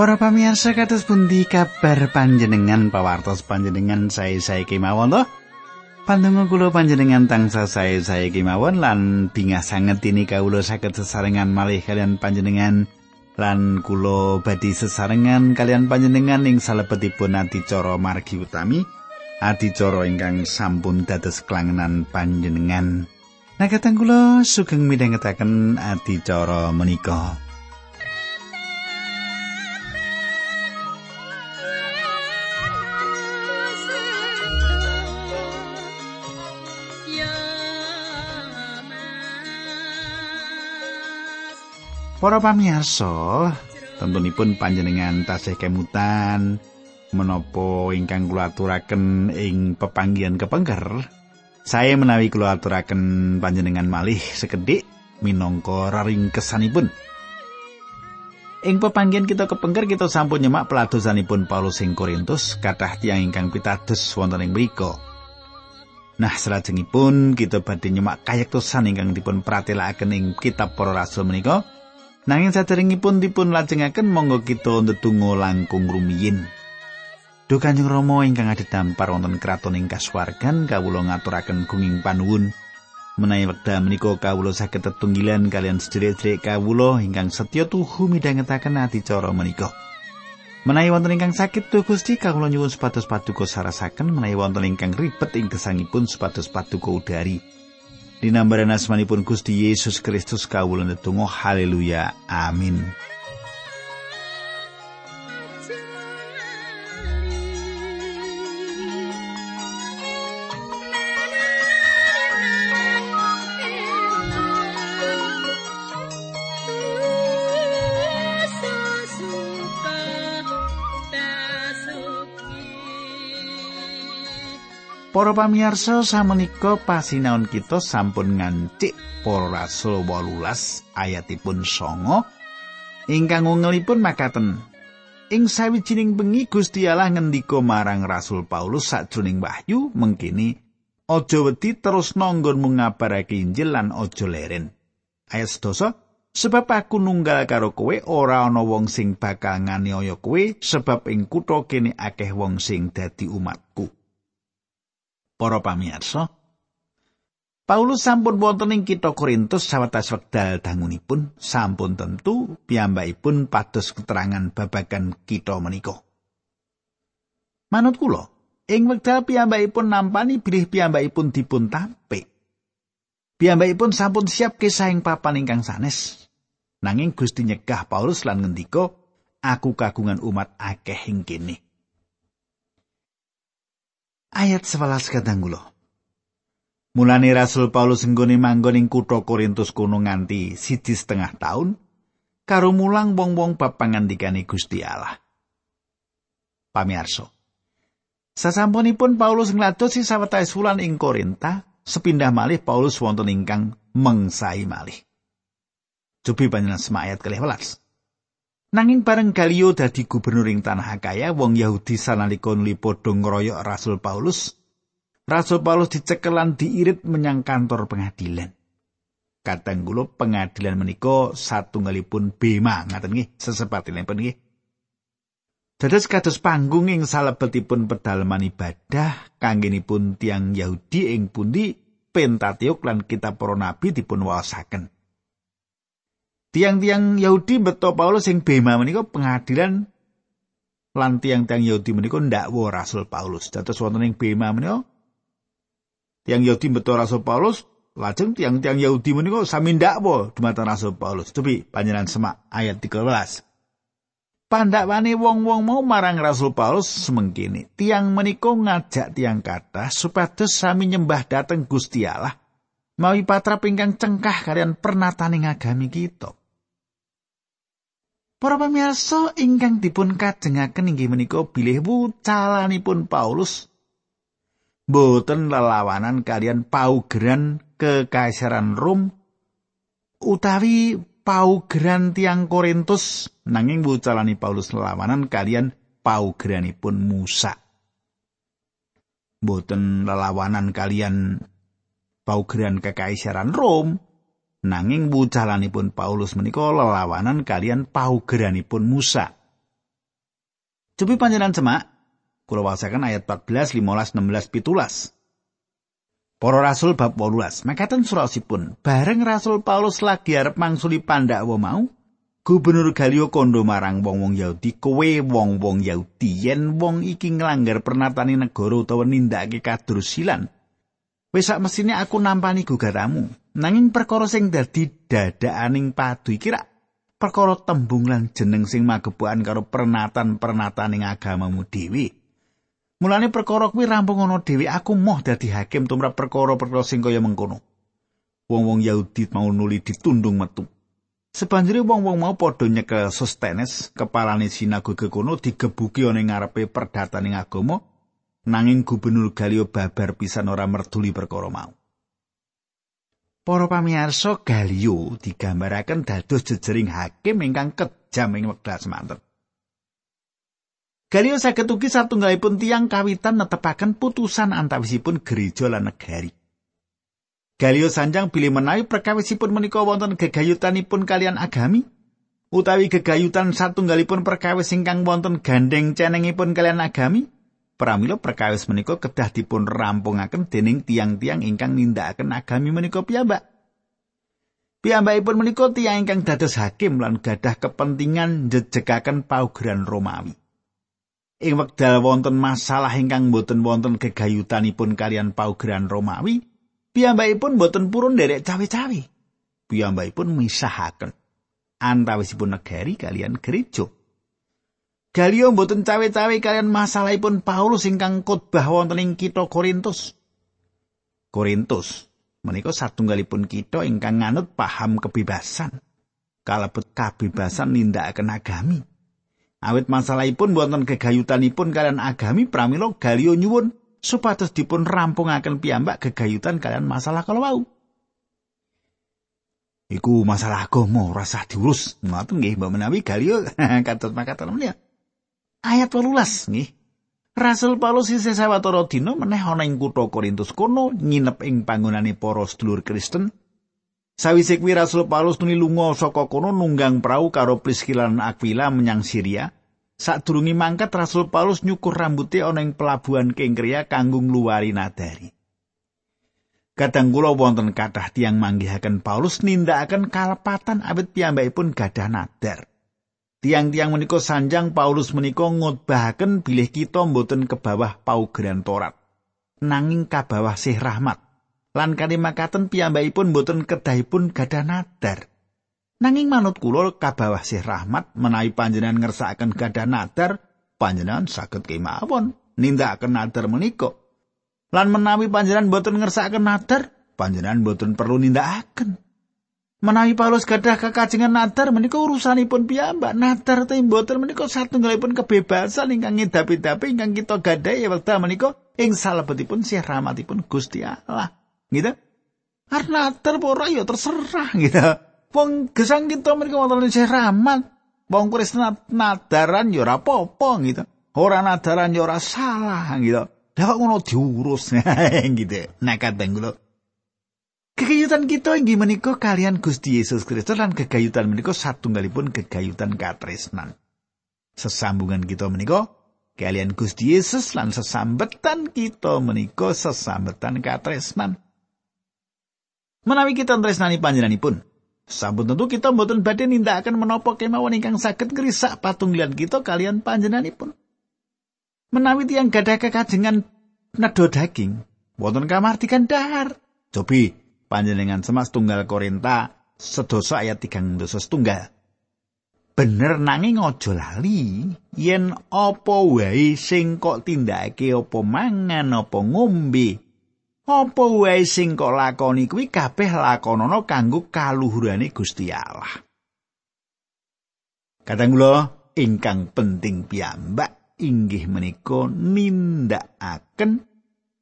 Para pamirsa kados pundi kabar panjenengan pawartos panjenengan saya kemawon to? Pandonga kula panjenengan tangsa saya kemawon lan bingah sanget ini kawula saged sesarengan malih kalian panjenengan lan kula badhe sesarengan kalian panjenengan ing salebetipun adicara margi utami adicara ingkang sampun dados kelangenan panjenengan. Nah kula sugeng midhangetaken adicara menika. Para pamirsa, tentunipun panjenengan tasih kemutan menapa ingkang kula aturaken ing pepanggihan kepengker. Saya menawi kula aturaken panjenengan malih sekedhik minangka raringkesanipun. Ing pepanggihan kita kepengker kita sampun nyemak peladosanipun Paulus ing Korintus kathah tiyang ingkang pitados wonten ing mriku. Nah, salajengipun kita badhe nyemak kayektosan ingkang dipun pratelakaken ing kitab Para Rasul menika. Nanging saderengipun dipun lajengaken monggo kita ndedonga langkung rumiyin. Duh Kanjeng Rama ingkang adhedhampar wonten kraton ing kasuwargan kawula ngaturaken gunging panuwun menawi wekdal menika kawula saged tetunggilan kalian sedherek-sedherek kawula ingkang setya tuhu midhangetaken adicara menika. Menawi wonten ingkang sakit tuh Gusti kawula nyuwun supados paduka sarasaken menawi wonten ingkang ribet ing gesangipun supados paduka udari. Dinambaran asmanipun Gusti Yesus Kristus kawula netunggal haleluya. Amin Para pamirsa samenika pasinaon kita sampun ngancik para rasul 18 ayatipun 9 ingkang ngelipun makaten. Ing sawijining bengi Gusti Allah ngendika marang Rasul Paulus sajroning wahyu mengkini aja wedi terus nonggon ngabarake Injil lan aja leren. Ayat 11 sebab aku nunggal karo kowe ora ana wong sing bakal nganiaya kowe sebab ing kutha kene akeh wong sing dadi umatku para pamirsa. Paulus sampun wonten ing kitha Korintus sawetawis wekdal dangunipun sampun tentu piyambakipun pados keterangan babagan kitha menika. Manut kula, ing wekdal piyambakipun nampani bilih piyambakipun dipun tampik. Piyambakipun sampun siap kisah ing papan ingkang sanes. Nanging Gusti nyegah Paulus lan ngendika, "Aku kagungan umat akeh ing kene." Ayat 11 kadang kula. Mulane Rasul Paulus nggone manggon ing kutha Korintus kuno nganti siji setengah tahun karo mulang wong-wong bab pangandikane Gusti Allah. Pamirsa. Sasampunipun Paulus ngladosi sawetawis wulan ing Korinta, sepindah malih Paulus wonten ingkang mengsai malih. Cobi panjenengan semayat kalih welas. Nanging bareng Galio dadi gubernur ing tanah Akaya, wong Yahudi sanalika nuli padha ngroyok Rasul Paulus. Rasul Paulus dicekelan diirit menyang kantor pengadilan. Kadang kula pengadilan menika satunggalipun bema ngaten nggih, sesepatinipun nggih. Dados kados panggung ing salebetipun pedalaman ibadah kanggenipun tiang Yahudi ing pundi Pentatiuk lan kitab para nabi dipun waosaken. Tiang-tiang Yahudi beto Paulus sing bema menika pengadilan lan tiang-tiang Yahudi menika ndakwa Rasul Paulus. Dados wonten ing bema menika tiang Yahudi beto Rasul Paulus lajeng tiang-tiang Yahudi menika sami ndakwa dumateng Rasul Paulus. Tapi panjenengan semak ayat 13. Pandakwane wong-wong mau marang Rasul Paulus semengkini. Tiang menika ngajak tiang kata supados sami nyembah dateng Gusti Allah. Mawi patra pingkang cengkah kalian pernatane ngagami kita. Para pamirsa ingkang dipun kajengaken inggih menika bilih wucalanipun Paulus boten lelawanan kalian paugeran kekaisaran Rom utawi paugeran tiang Korintus nanging wucalani Paulus lelawanan kalian paugeranipun Musa. Boten lelawanan kalian paugeran kekaisaran Rom Nanging wucalanipun Paulus menika lelawanan kalian paugeranipun Musa. Cobi panjenengan semak kula wasaken ayat 14, 15, 16, 17. Para rasul bab 18. Makaten surasipun, bareng Rasul Paulus lagi arep mangsuli pandhakwa mau, Gubernur Galio kondo marang wong-wong Yahudi, kowe wong-wong Yahudi yen wong iki nglanggar pernatane negara utawa nindakake kadursilan. Wis sak mesine aku nampani gugatamu. Nanging perkara sing dadi dadaaning padu iki perkara tembung lan jeneng sing magepokan karo pernatan-pernataning agamamu dhewe. Mulane perkara kuwi rampung ana dhewe aku moh dadi hakim tumrap perkara-perkara sing kaya mengkono. Wong-wong Yahudi mau nuli ditundung metu. Sebanjure wong-wong mau padha nyekel Sostenes, kepalane sinagoge kono digebuki ana ngarepe perdataning agama, nanging gubernur Galio babar pisan ora merduli perkara mau. Para pamirsa Galio digambaraken dados jejering hakim ingkang kejam ing wekdal semanten. Galio saged ugi satunggalipun tiang kawitan netepaken putusan antawisipun gereja lan negari. Galio sanjang bilih menawi perkawisipun menika wonten gegayutanipun kalian agami utawi gegayutan satunggalipun perkawis ingkang wonten gandeng cenengipun kalian agami pramila perkawis menika kedah dipun rampungaken dening tiang-tiang ingkang nindakaken agami menika piyambak Piyambakipun menika tiang ingkang dados hakim lan gadah kepentingan jejegaken paugeran Romawi. Ing wekdal wonten masalah ingkang boten wonten gegayutanipun kalian paugeran Romawi, piyambakipun boten purun derek cawe-cawe. Piyambakipun misahaken antawisipun negari kalian gereja. Galio boten cawe-cawe kalian masalahipun Paulus ingkang khotbah wonten ing kitha Korintus. Korintus menika satunggalipun kita ingkang nganut paham kebebasan. Kalebet kebebasan nindakaken agami. Awit masalahipun wonten gegayutanipun kalian agami pramila Galio nyuwun supados dipun rampungaken piyambak gegayutan kalian masalah kalau wau. Iku masalah agama rasa diurus. Ngoten nggih Mbak menawi Galio katut makaten menika. Ayat 18 nggih. Rasul Paulus isih sawetara dina meneh ana ing kutha Korintus kono nginep ing panggonane para sedulur Kristen. Sawise kuwi Rasul Paulus nuli lunga saka kono nunggang prau karo Priscilla lan Aquila menyang Syria. Sadurunge mangkat Rasul Paulus nyukur rambute ana ing pelabuhan Kengkria kanggo ngluwari nadari. Kadang kula wonten kathah tiang manggihaken Paulus nindakaken kalepatan awit piyambakipun gadah nadar. Tiang-tiang menika sanjang Paulus menika ngutbahaken bilih kita mboten ke bawah paugeran Torat. Nanging ka bawah sih rahmat. Lan kalimakaten piyambakipun mboten kedahipun gadah nadar. Nanging manut kula kabawah sih rahmat menawi panjenengan ngersakaken gadah nadar, panjenengan saged kemawon nindakaken nadar menika. Lan menawi panjenengan boten ngersakaken nadar, panjenengan boten perlu nindakaken. Menawi Paulus gadah kekajengan nadar menika urusanipun piyambak. Nadar te mboten menika satunggalipun kebebasan ingkang ngedapi-dapi ingkang kita gadah wekdal menika ing salebetipun sih rahmatipun Gusti Allah. Gitu? Karena nadar ora ya terserah gitu. Wong gesang kita mereka wonten ing rahmat. Wong Kristen nadaran ya ora apa-apa gitu. Ora nadaran ya ora salah gitu. Lah kok ngono diurus gitu. Nekat kula. Kegayutan kita inggih menika kalian Gusti Yesus Kristus lan kegayutan menika satunggalipun kegayutan katresnan. Sesambungan kita menika kalian Gusti Yesus lan sesambetan kita menika sesambetan katresnan. Menawi kita tresnani panjenenganipun, Sampun tentu kita mboten badhe nindakaken menapa kemawon ingkang saged ngrisak patunggilan kita kalian panjenenganipun. Menawi tiyang gadah kekajengan nedha daging, wonten kamartikan dahar. Cobi panjenengan semas tunggal Korinta sedoso ayat tigang dosa setunggal. Bener nanging aja lali yen apa wae sing kok tindakake apa mangan apa ngombe apa wae sing kok lakoni kuwi kabeh lakonana kanggo kaluhurane Gusti Allah. Kadang kula ingkang penting piyambak inggih menika nindakaken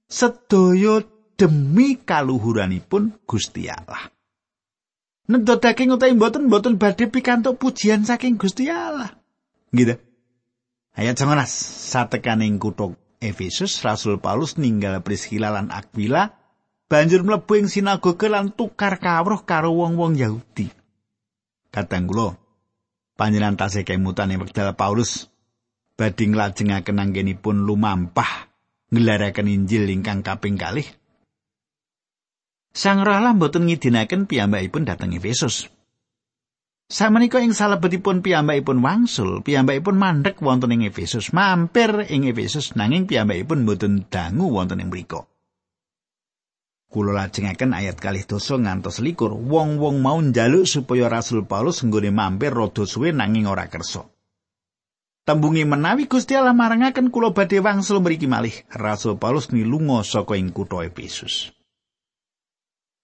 sedaya demi kaluhuranipun Gusti Allah. Nedha daging utawi mboten mboten badhe pikantuk pujian saking Gusti Allah. Gitu. Ayat 19 satekaning kutha Efesus Rasul Paulus ninggal Priscilla lan Aquila banjur mlebu ing sinagoge lan tukar kawruh karo wong-wong Yahudi. Kadang kula panjenengan tasih kemutan ing wekdal Paulus badhe nglajengaken anggenipun lumampah ngelaraken Injil ingkang kaping kalih. Sang Roh mboten ngidinaken piyambakipun dhateng Efesus. Samenika ing salebetipun piyambakipun wangsul, piyambakipun mandek wonten ing Efesus, mampir ing Efesus nanging piyambakipun mboten dangu wonten ing mriku. Kulo lajengaken ayat kalih dosa ngantos likur. Wong-wong mau njaluk supaya Rasul Paulus nggone mampir rada suwe nanging ora kersa. Tembungi menawi Gusti Allah marangaken kula badhe wangsul mriki malih. Rasul Paulus nilunga saka ing kutha Efesus.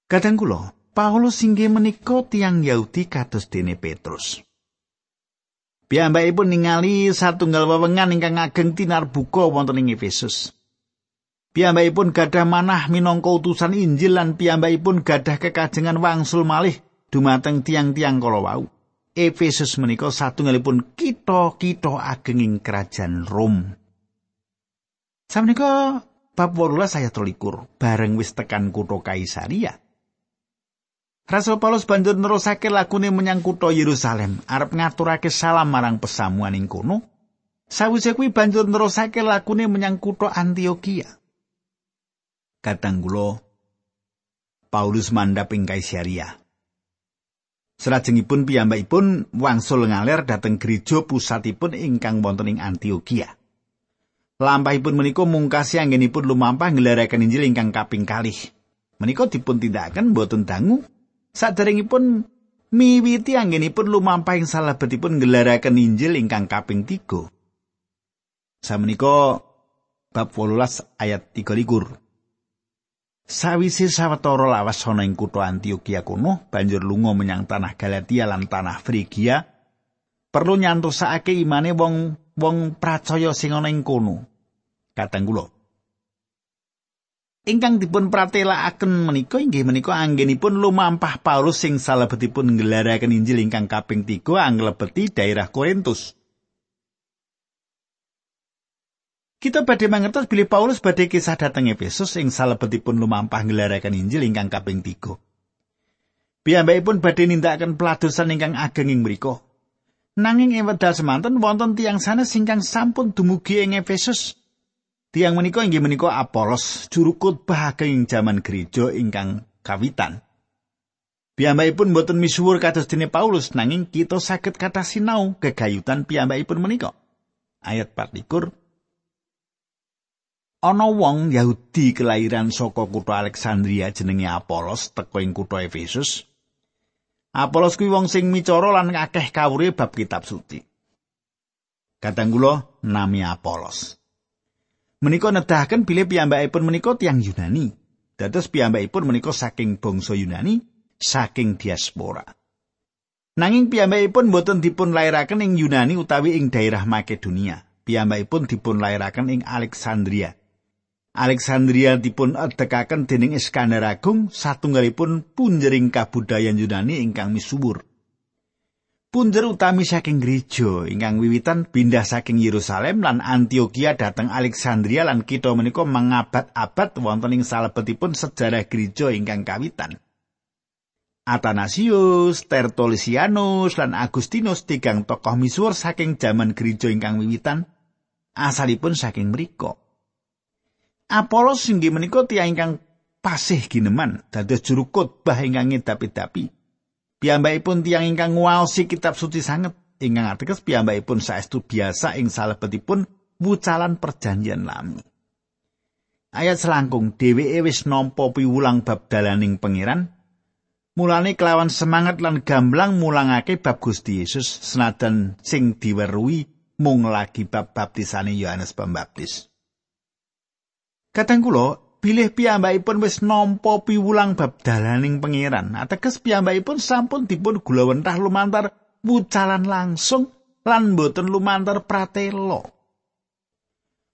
Kadang kula, Paulus inggih menika tiang Yahudi kados dene Petrus. Piyambakipun ningali satunggal wewengan ingkang ageng tinar buka wonten ing Efesus. Piyambakipun gadah manah minangka utusan Injil lan piyambakipun gadah kekajengan wangsul malih dumateng tiang-tiang kala wau. Efesus menika satunggalipun kita-kita agenging kerajaan Rom. Samenika bab 18 saya 13 bareng wis tekan kutha Kaisaria. Rasul Paulus banjur nerusake lakune menyang kutha Yerusalem arep ngaturake salam marang pesamuan ing kono. Sawise kuwi banjur nerusake lakune menyang kutha Antioquia. katang kula Paulus mandhap ing Kaisaria. Salajengipun piyambakipun wangsul ngaler dhateng gereja pusatipun ingkang wonten ing Antioquia. Lampahipun menika mungkasi anggenipun lumampah ngelaraken Injil ingkang kaping kalih. Menika dipun tindakaken boten dangu. Saderengipun miwiti anggenipun lumampah ing salebetipun ngelaraken Injil ingkang kaping 3. Samenika bab 18 ayat 3 likur. Sawise sawetara lawas ana ing kutha Antioquia kuno, banjur lunga menyang tanah Galatia lan tanah Frigia. Perlu nyantosake imane wong wong pracaya sing ana ing kono. Kateng kula. Ingkang dipun pratelakaken menika inggih menika anggenipun lumampah Paulus sing salebetipun nggelaraken Injil ingkang kaping 3 anglebeti daerah Korintus. Kita badhe mangertos bilih Paulus badhe kisah dhateng Efesus ing salebetipun lumampah ngelaraken Injil ingkang kaping 3. Piyambakipun badhe nindakaken peladosan ingkang ageng ing mriku. Nanging ing wedal semanten wonten tiyang sanes ingkang sampun dumugi ing Efesus. Tiang menika inggih menika Apolos, juru khotbah ing jaman gereja ingkang kawitan. Piyambakipun boten misuwur kados dene Paulus nanging kita saged kata sinau kegayutan piyambakipun menika. Ayat 24 ana wong Yahudi kelahiran saka kutha Alexandria jenenge Apolos teka ing kutha Efesus. Apolos kuwi wong sing micara lan akeh kawruhe bab kitab suci. Kadang kula nami Apolos. Menika nedahaken bilih piyambakipun menika tiang Yunani. Dados piyambakipun menika saking bangsa Yunani, saking diaspora. Nanging piyambakipun boten dipun lairaken ing Yunani utawi ing daerah Makedonia. Piyambakipun dipun lairaken ing Alexandria. Alexandria dipun adekaken dening Iskandar Agung satunggalipun punjering kabudayan Yunani ingkang misuwur. Punjer utami saking gereja ingkang wiwitan pindah saking Yerusalem lan Antioquia dhateng Alexandria lan kita menika mangabad-abad wonten ing salebetipun sejarah gereja ingkang kawitan. Athanasius, Tertullianus lan Agustinus tigang tokoh misuwur saking jaman gereja ingkang wiwitan asalipun saking mriku. Apolos inggih menika tiyang ingkang pasih gineman dados juru khotbah ingkang ngedapi-dapi. Piyambakipun tiyang ingkang nguwaosi kitab suci sanget ingkang ateges piyambakipun saestu biasa ing salebetipun wucalan perjanjian lami. Ayat selangkung dheweke wis nampa piwulang bab dalaning pangeran. Mulane kelawan semangat lan gamblang mulangake bab Gusti Yesus senajan sing diweruhi mung lagi bab baptisane Yohanes Pembaptis. Kadang kula bilih piyambakipun wis nampa piwulang bab dalaning pangeran. Ateges piyambakipun sampun dipun gulawentah lumantar wucalan langsung lan boten lumantar pratelo.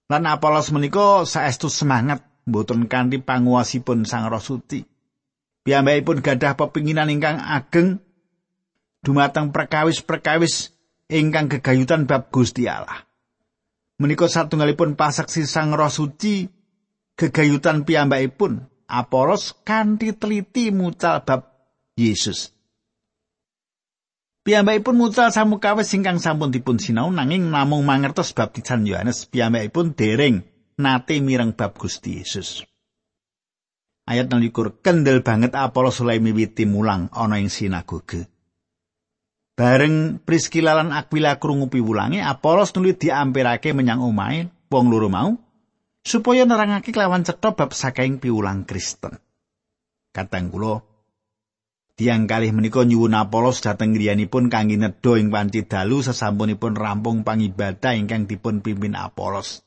Lan Apolos menika saestu semangat boten kanthi panguwasipun Sang Roh Suci. Piyambakipun gadah pepinginan ingkang ageng dumateng perkawis-perkawis ingkang gegayutan bab Gusti Allah. Menika satunggalipun pasaksi Sang Roh Suci gegayutan piyambakipun Apolos kanthi teliti mucal bab Yesus. Piyambakipun mucal samukawis ingkang sampun dipun sinau nanging namung mangertos baptisan Yohanes. Piyambakipun dereng nate mireng bab Gusti Yesus. Ayat 16 kendel banget Apolos oleh miwiti mulang ana ing sinagoge. Bareng Priskila lan Aquila krungu piwulange, Apolos nuli diampirake menyang omahe wong loro mau supaya nerangake kelawan cetha bab saking piwulang Kristen. Katang kula Tiang kalih menika nyuwun Apolos dhateng griyanipun kangge nedha ing panci dalu sesampunipun rampung pangibadah ingkang dipun pimpin Apolos.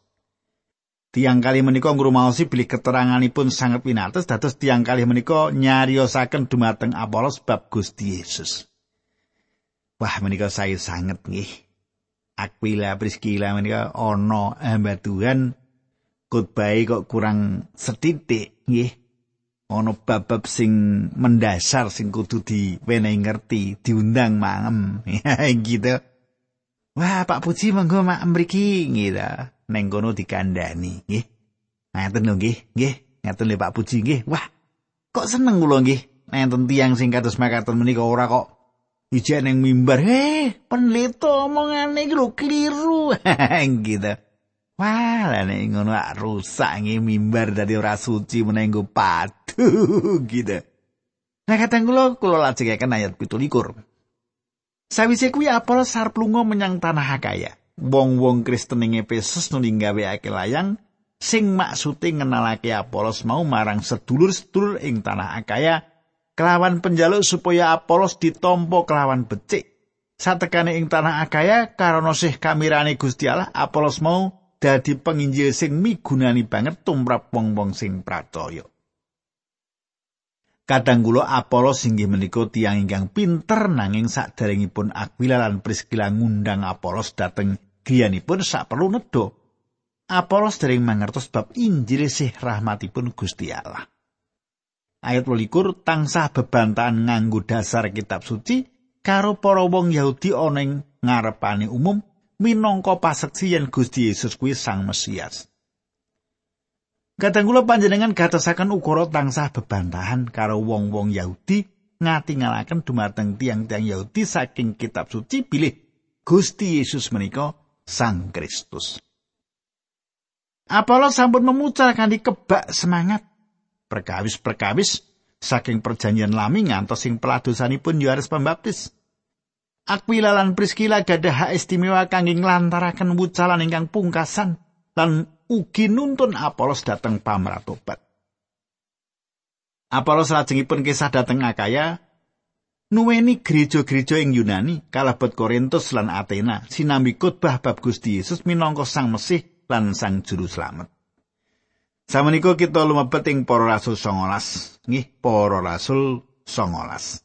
Tiang kalih menika ngrumaosi bilih keteranganipun sangat pinates dados tiang kalih menika nyariosaken dumateng Apolos bab Gusti Yesus. Wah menika saya sanget nggih. Aquila Priscilla menika ana ambatuhan khotbah kok kurang setitik nggih. ana bab-bab sing mendasar sing kudu diwenehi ngerti, diundang mangem. gitu. Wah, Pak Puji monggo mak mriki gitu. Neng kono dikandani, nggih. Ngaten lho nggih, nggih. Ngaten Pak Puji nggih. Wah, kok seneng kula nggih. Nenten tiyang sing kados makaten menika ora kok ijek neng mimbar. Heh, penlito omongane iki lho kliru. gitu. Wah, nek ngono rusak nggih mimbar dadi ora suci menenggo padu gitu. Nah kadang kula kula lajengaken ayat 17. Sawise kuwi Apolos sarep lunga menyang tanah Akaya. Wong-wong Kristen ing Efesus nuli nggaweake layang sing maksude ngenalake Apolos mau marang sedulur-sedulur ing tanah Akaya kelawan penjaluk supaya Apolos ditompo kelawan becik. Satekane ing tanah Akaya karana sih kamirane Gusti Allah Apolos mau dadi penginjil sing migunani banget tumrap wong-wong sing pracaya. Kadang kula Apolos inggih menika tiyang ingkang pinter nanging saderengipun Aquila lan Priscilla ngundang Apolos dhateng griyanipun sak perlu nedha. Apolos dereng mangertos bab Injil sih rahmatipun Gusti Allah. Ayat 12 tansah bebantahan nganggo dasar kitab suci karo para wong Yahudi ana ing ngarepane umum minangka paseksi yen Gusti Yesus kuwi Sang Mesias. Kadang kula panjenengan gatosaken ukara tansah bebantahan karo wong-wong Yahudi ngatingalaken dumateng tiang-tiang Yahudi saking kitab suci bilih Gusti Yesus menika Sang Kristus. Apollo sampun memucal kanthi kebak semangat perkawis-perkawis saking perjanjian lami ngantos sing peladosanipun Yohanes Pembaptis. Aquila lan Priscilla gadah hak istimewa kangge nglantaraken wucalan ingkang pungkasan lan ugi nuntun Apolos dateng pamratobat. Apolos lajengipun kisah dateng Akaya nuweni gereja-gereja ing Yunani kalebet Korintus lan Athena sinambi khotbah bab Gusti Yesus minangka Sang Mesih lan Sang Juru Slamet. Samenika kita lumebet ing para rasul 19, nggih para rasul 19.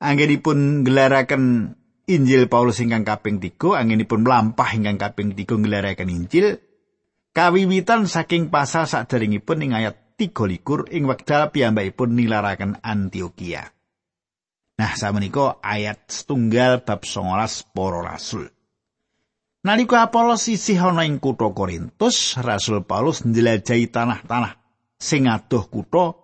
Anggenipun gelaraken Injil Paulus ingkang kaping 3 anggenipun mlampah ingkang kaping 3 gelaraken Injil kawiwitan saking pasal saderengipun ing ayat 13 ing wekdal piyambakipun nilaraken Antioquia. Nah, samenika ayat setunggal bab 19 para rasul. Nalika Apolos isih ana ing kutha Korintus, Rasul Paulus njelajahi tanah-tanah sing adoh kutha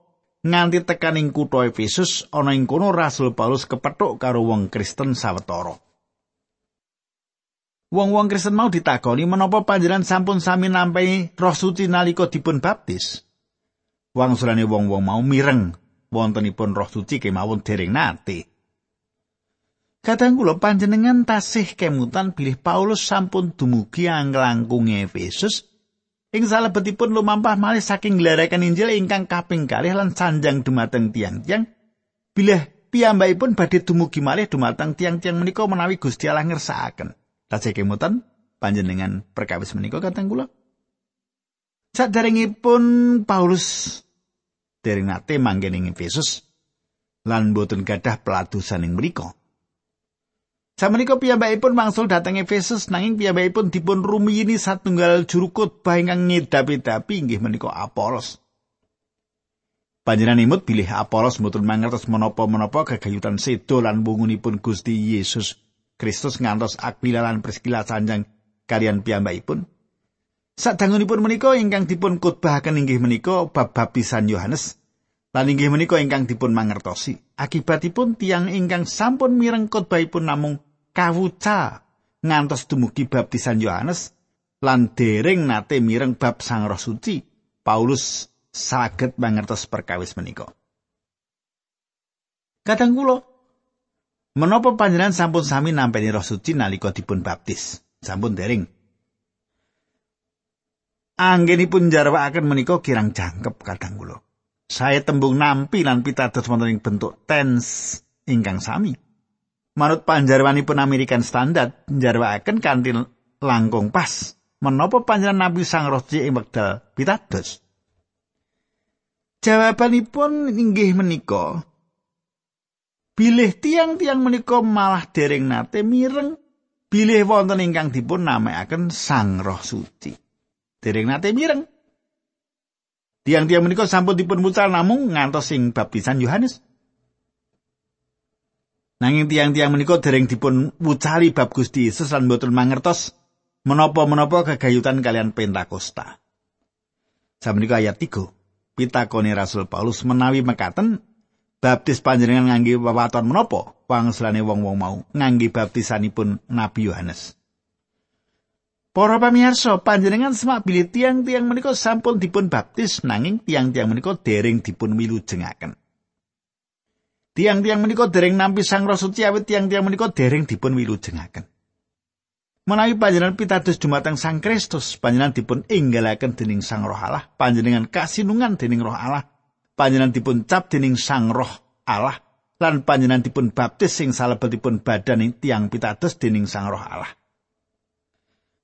nganti tekaning kutha Efesus ana ing kono Rasul Paulus kepethuk karo wong Kristen sawetara. Wong-wong Kristen mau ditakoni menapa panjenengan sampun sami nampi Roh Suci nalika dipun baptis. Wangsulane wong-wong mau mireng wontenipun Roh Suci kemawon dereng nate. Kadang kula panjenengan tasih kemutan bilih Paulus sampun dumugi anglangkung Efesus Ing salebetipun lumampah malih saking glarakan Injil ingkang kaping kalih lan sanjang dumateng tiang-tiang bilih piyambakipun badhe dumugi malih dumateng tiang-tiang menika menawi Gusti Allah ngersakaken. Lajeng kemutan panjenengan perkawis menika kateng kula. Saderengipun Paulus dereng nate manggen ing Efesus lan boten gadah peladusan ing mriku. Samenika piyambakipun mangsul dhateng Efesus nanging piyambakipun dipun rumiyini satunggal juru khotbah ingkang ngedapi-dapi inggih menika Apolos. Panjenengan imut bilih Apolos mboten mangertos menapa-menapa kegayutan sedo lan wungunipun Gusti Yesus Kristus ngantos Aquila lan Priscilla sanjang kalian piyambakipun. Sadangunipun menika ingkang dipun khotbahaken inggih menika bab babisan Yohanes Lan inggih menika ingkang dipun mangertosi. Akibatipun tiang ingkang sampun mireng khotbahipun namung kawuca ngantos dumugi baptisan Yohanes lan dereng nate mireng bab Sang Roh Suci. Paulus saged mangertos perkawis menika. Kadang kula menapa panjenengan sampun sami nampi Roh Suci nalika dipun baptis? Sampun dereng. Anggenipun jarwakaken menika kirang jangkep kadang kula. saya tembung nampi lan pitados wonten bentuk tense ingkang sami. Manut panjarwanipun American Standard njarwakaken kanthi langkung pas. Menapa panjenengan Nabi Sang Roh ing wekdal pitados? Jawabanipun inggih menika bilih tiang-tiang menika malah dereng nate mireng bilih wonten ingkang dipun namakaken Sang Roh Suci. Dereng nate mireng Tiang-tiang menika sampun dipun mucal namung ngantos sing baptisan Yohanes. Nanging tiang-tiang menika dereng dipun wucali bab Gusti Yesus lan boten mangertos menapa-menapa kegayutan kalian Pentakosta. Samenika ayat 3. Pitakone Rasul Paulus menawi mekaten baptis panjenengan ngangge wewaton menapa wangsulane wong-wong mau ngangge baptisanipun Nabi Yohanes. Para pamirsa, panjenengan semak bilih tiang-tiang menika sampun dipun baptis nanging tiang-tiang menika dereng dipun wilujengaken. Tiang-tiang menika dereng nampi Sang Roh Suci awit tiang-tiang menika dereng dipun wilujengaken. Menawi panjenengan pitados dumateng Sang Kristus, panjenengan dipun inggalaken dening Sang Roh Allah, panjenengan kasinungan dening Roh Allah, panjenengan dipun cap dening Sang Roh Allah, lan panjenengan dipun baptis sing salebetipun badan tiang pitados dening Sang Roh Allah.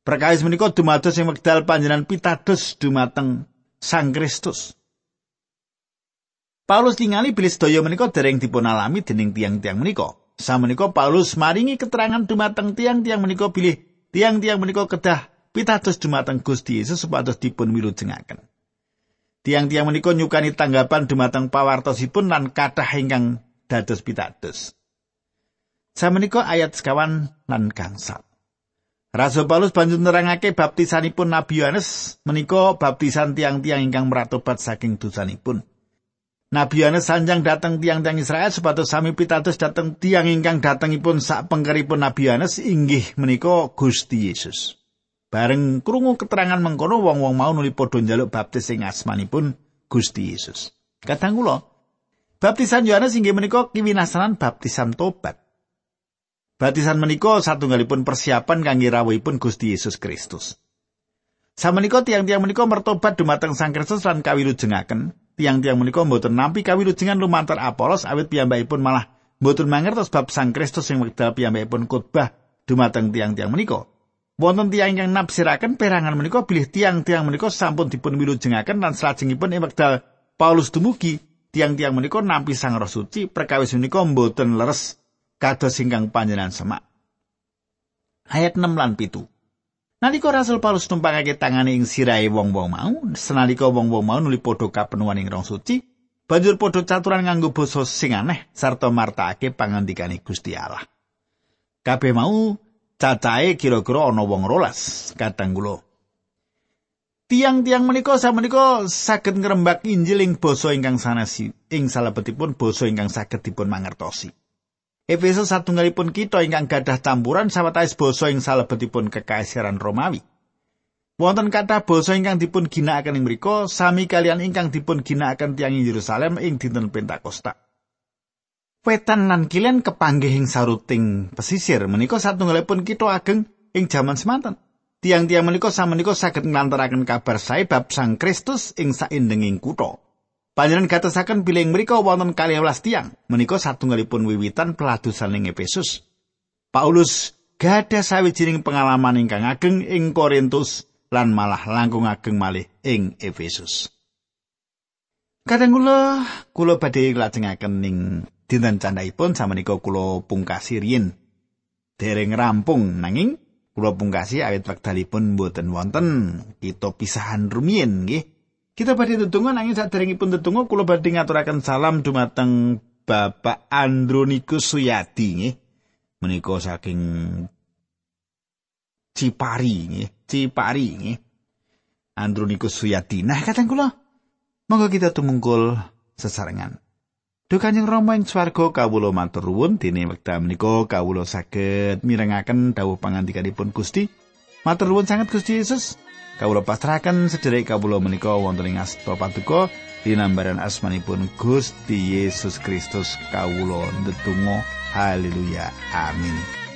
Perkawis menika dumados sing wekdal panjenengan pitados dumateng Sang Kristus. Paulus ningali bilih sedaya menika dereng dipun alami dening tiang-tiang menika. Sameneika Paulus maringi keterangan dumateng tiang-tiang menika bilih tiang-tiang menika kedah pitados dumateng Gusti Yesus supados dipun wilujengaken. Tiang-tiang menika nyukani tanggapan dumateng pawartosipun lan kathah ingkang dados pitados. Sameneika ayat sekawan lan gangsal. Rasul Paulus banjur nerangake baptisanipun Nabi Yohanes menika baptisan tiang-tiang ingkang meratobat saking dosanipun. Nabi Yohanes sanjang dateng tiang-tiang Israel supados sami pitados dateng tiang ingkang datengipun sak pengkeripun Nabi Yohanes inggih menika Gusti Yesus. Bareng krungu keterangan mengkono wong-wong mau nuli padha njaluk baptis ing asmanipun Gusti Yesus. Kadang kula baptisan Yohanes inggih menika kiwinasanan baptisan tobat. Baptisan menika satunggalipun persiapan kangge rawuhipun Gusti Yesus Kristus. Samenika tiang-tiang menika mertobat dumateng Sang Kristus lan kawilujengaken. Tiang-tiang menika mboten nampi kawilujengan lumantar Apolos awit piyambakipun malah mboten mangertos bab Sang Kristus sing wekdal piyambakipun khotbah dumateng tiang-tiang menika. Wonten tiang ingkang nafsiraken perangan menika bilih tiang-tiang menika sampun dipun wilujengaken lan salajengipun ing wekdal Paulus dumugi tiang-tiang menika nampi Sang Roh Suci perkawis menika mboten leres kados ingkang panjenengan semak. Ayat 6 lan 7. Nalika Rasul Paulus tumpangake tangane ing sirahe wong-wong mau, senalika wong-wong mau nuli padha kapenuhan ing Roh Suci, banjur padha caturan nganggo basa sing aneh sarta martakake pangandikane Gusti Allah. Kabeh mau cacahe kira-kira ana wong rolas kadang kula. Tiang-tiang menika samenika saged ngrembak Injil ing basa ingkang sanasi ing salebetipun basa ingkang saged dipun mangertosi. Efesus satunggalipun kita ingkang gadah campuran sawetawis basa ing salebetipun kekaisaran Romawi. Wonten kathah basa ingkang dipun ginakaken ing mriku sami kalian ingkang dipun ginakaken tiyang Yerusalem ing dinten Pentakosta. Wetan lan kilen kepanggih ing saruting pesisir menika satunggalipun kita ageng ing jaman semanten. Tiang-tiang menika samenika saged nglantaraken kabar sae bab Sang Kristus ing saindenging kutha. Panjenengan gatosaken piling mriku wonten 12 tiang. Menika satunggalipun wiwitan peladusan ing Efesus. Paulus gadah sawijining pengalaman ingkang ageng ing Korintus lan malah langkung ageng malih ing Efesus. Kadang kula kula badhe nglajengaken ning dinten candhaipun samenika kula pungkasi riyin. Dereng rampung nanging kula pungkasi awit wekdalipun mboten wonten kita pisahan rumiyin nggih. Kita badhe ndedonga nanging saderengipun ndedonga kula badhe ngaturaken salam dumateng Bapak Andronikus Suyadi nggih. Menika saking Cipari nggih, Cipari nggih. Andronikus Suyadi. Nah, kadang kula monggo kita tumungkul sesarengan. Duh Kanjeng Rama ing swarga kawula matur nuwun dene wekdal menika kawula saged mirengaken dawuh pangandikanipun Gusti. Matur nuwun sanget Gusti Yesus. Kawula pasrahaken sedherek kawula menika wonten ing asta paduka dinambaran asmanipun Gusti Yesus Kristus. Kawula ndedonga. Haleluya. Amin